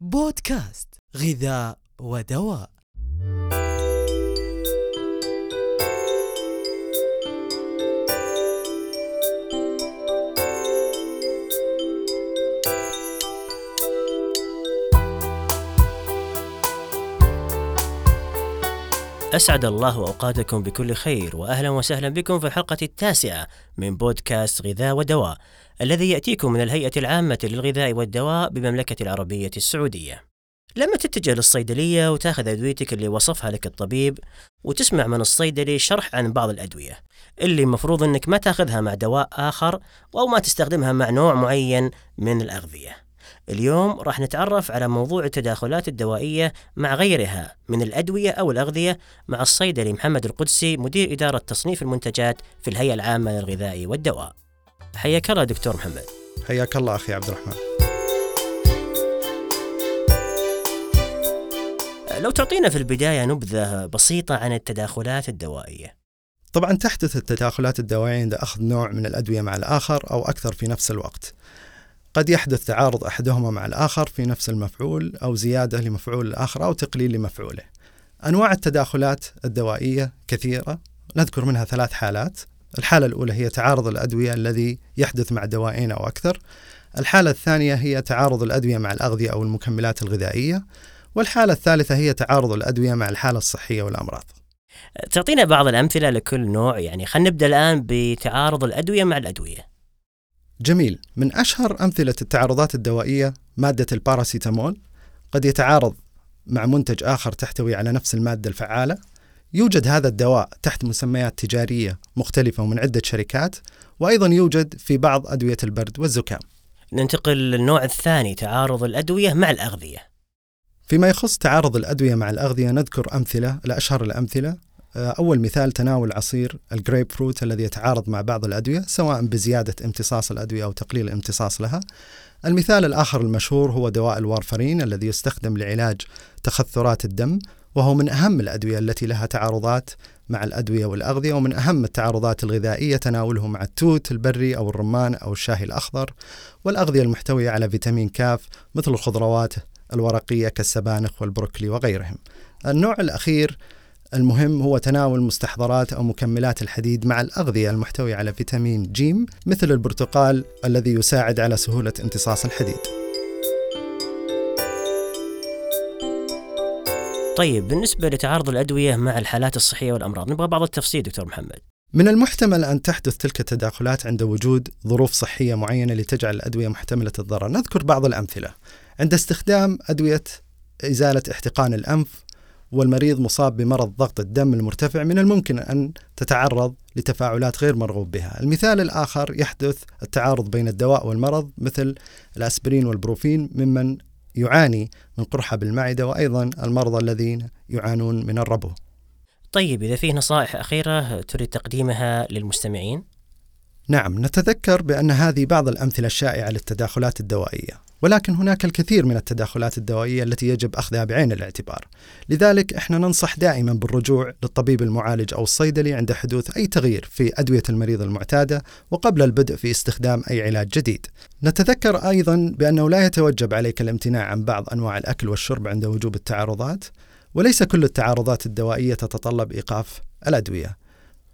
بودكاست غذاء ودواء. أسعد الله أوقاتكم بكل خير وأهلا وسهلا بكم في الحلقة التاسعة من بودكاست غذاء ودواء الذي يأتيكم من الهيئة العامة للغذاء والدواء بمملكة العربية السعودية. لما تتجه للصيدلية وتأخذ أدويتك اللي وصفها لك الطبيب وتسمع من الصيدلي شرح عن بعض الأدوية اللي المفروض أنك ما تأخذها مع دواء آخر أو ما تستخدمها مع نوع معين من الأغذية. اليوم راح نتعرف على موضوع التداخلات الدوائية مع غيرها من الأدوية أو الأغذية مع الصيدلي محمد القدسي مدير إدارة تصنيف المنتجات في الهيئة العامة للغذاء والدواء. حياك الله دكتور محمد. حياك الله أخي عبد الرحمن. لو تعطينا في البداية نبذة بسيطة عن التداخلات الدوائية. طبعا تحدث التداخلات الدوائية عند أخذ نوع من الأدوية مع الآخر أو أكثر في نفس الوقت. قد يحدث تعارض أحدهما مع الآخر في نفس المفعول أو زيادة لمفعول الآخر أو تقليل لمفعوله. أنواع التداخلات الدوائية كثيرة نذكر منها ثلاث حالات. الحالة الأولى هي تعارض الأدوية الذي يحدث مع دوائين أو أكثر. الحالة الثانية هي تعارض الأدوية مع الأغذية أو المكملات الغذائية. والحالة الثالثة هي تعارض الأدوية مع الحالة الصحية والأمراض. تعطينا بعض الأمثلة لكل نوع يعني خلينا نبدأ الآن بتعارض الأدوية مع الأدوية. جميل. من أشهر أمثلة التعارضات الدوائية مادة الباراسيتامول قد يتعارض مع منتج آخر تحتوي على نفس المادة الفعالة. يوجد هذا الدواء تحت مسميات تجارية مختلفة ومن عدة شركات وأيضا يوجد في بعض أدوية البرد والزكام. ننتقل للنوع الثاني تعارض الأدوية مع الأغذية. فيما يخص تعارض الأدوية مع الأغذية نذكر أمثلة لأشهر الأمثلة. أول مثال تناول عصير الجريب فروت الذي يتعارض مع بعض الأدوية سواء بزيادة امتصاص الأدوية أو تقليل الامتصاص لها. المثال الآخر المشهور هو دواء الوارفرين الذي يستخدم لعلاج تخثرات الدم وهو من أهم الأدوية التي لها تعارضات مع الأدوية والأغذية ومن أهم التعارضات الغذائية تناوله مع التوت البري أو الرمان أو الشاي الأخضر. والأغذية المحتوية على فيتامين كاف مثل الخضروات الورقية كالسبانخ والبروكلي وغيرهم. النوع الأخير المهم هو تناول مستحضرات أو مكملات الحديد مع الأغذية المحتوية على فيتامين جيم مثل البرتقال الذي يساعد على سهولة امتصاص الحديد. طيب بالنسبة لتعارض الأدوية مع الحالات الصحية والأمراض نبغى بعض التفصيل دكتور محمد. من المحتمل أن تحدث تلك التداخلات عند وجود ظروف صحية معينة لتجعل الأدوية محتملة الضرر. نذكر بعض الأمثلة. عند استخدام أدوية إزالة احتقان الأنف والمريض مصاب بمرض ضغط الدم المرتفع من الممكن أن تتعرض لتفاعلات غير مرغوب بها المثال الآخر يحدث التعارض بين الدواء والمرض مثل الأسبرين والبروفين ممن يعاني من قرحة بالمعدة وأيضا المرضى الذين يعانون من الربو طيب إذا فيه نصائح أخيرة تريد تقديمها للمستمعين؟ نعم نتذكر بأن هذه بعض الأمثلة الشائعة للتداخلات الدوائية ولكن هناك الكثير من التداخلات الدوائية التي يجب أخذها بعين الاعتبار. لذلك إحنا ننصح دائما بالرجوع للطبيب المعالج أو الصيدلي عند حدوث أي تغيير في أدوية المريض المعتادة وقبل البدء في استخدام أي علاج جديد. نتذكر أيضا بأنه لا يتوجب عليك الامتناع عن بعض أنواع الأكل والشرب عند وجوب التعارضات وليس كل التعارضات الدوائية تتطلب إيقاف الأدوية.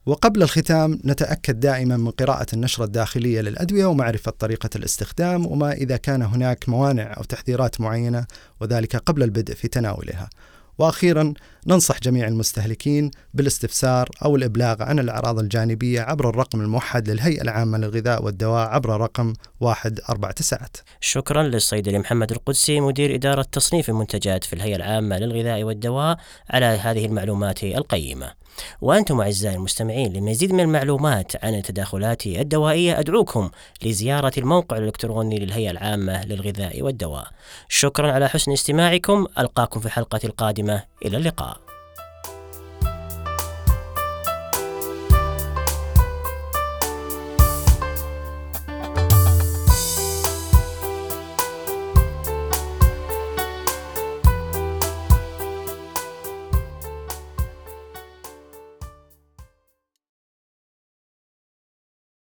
وقبل الختام نتأكد دائما من قراءة النشرة الداخلية للأدوية ومعرفة طريقة الاستخدام وما إذا كان هناك موانع أو تحذيرات معينة وذلك قبل البدء في تناولها. وأخيرا ننصح جميع المستهلكين بالاستفسار أو الإبلاغ عن الأعراض الجانبية عبر الرقم الموحد للهيئة العامة للغذاء والدواء عبر رقم 149. شكرا للصيدلي محمد القدسي مدير إدارة تصنيف المنتجات في الهيئة العامة للغذاء والدواء على هذه المعلومات القيمة. وأنتم أعزائي المستمعين لمزيد من المعلومات عن التداخلات الدوائية أدعوكم لزيارة الموقع الإلكتروني للهيئة العامة للغذاء والدواء شكرا على حسن استماعكم ألقاكم في الحلقة القادمة إلى اللقاء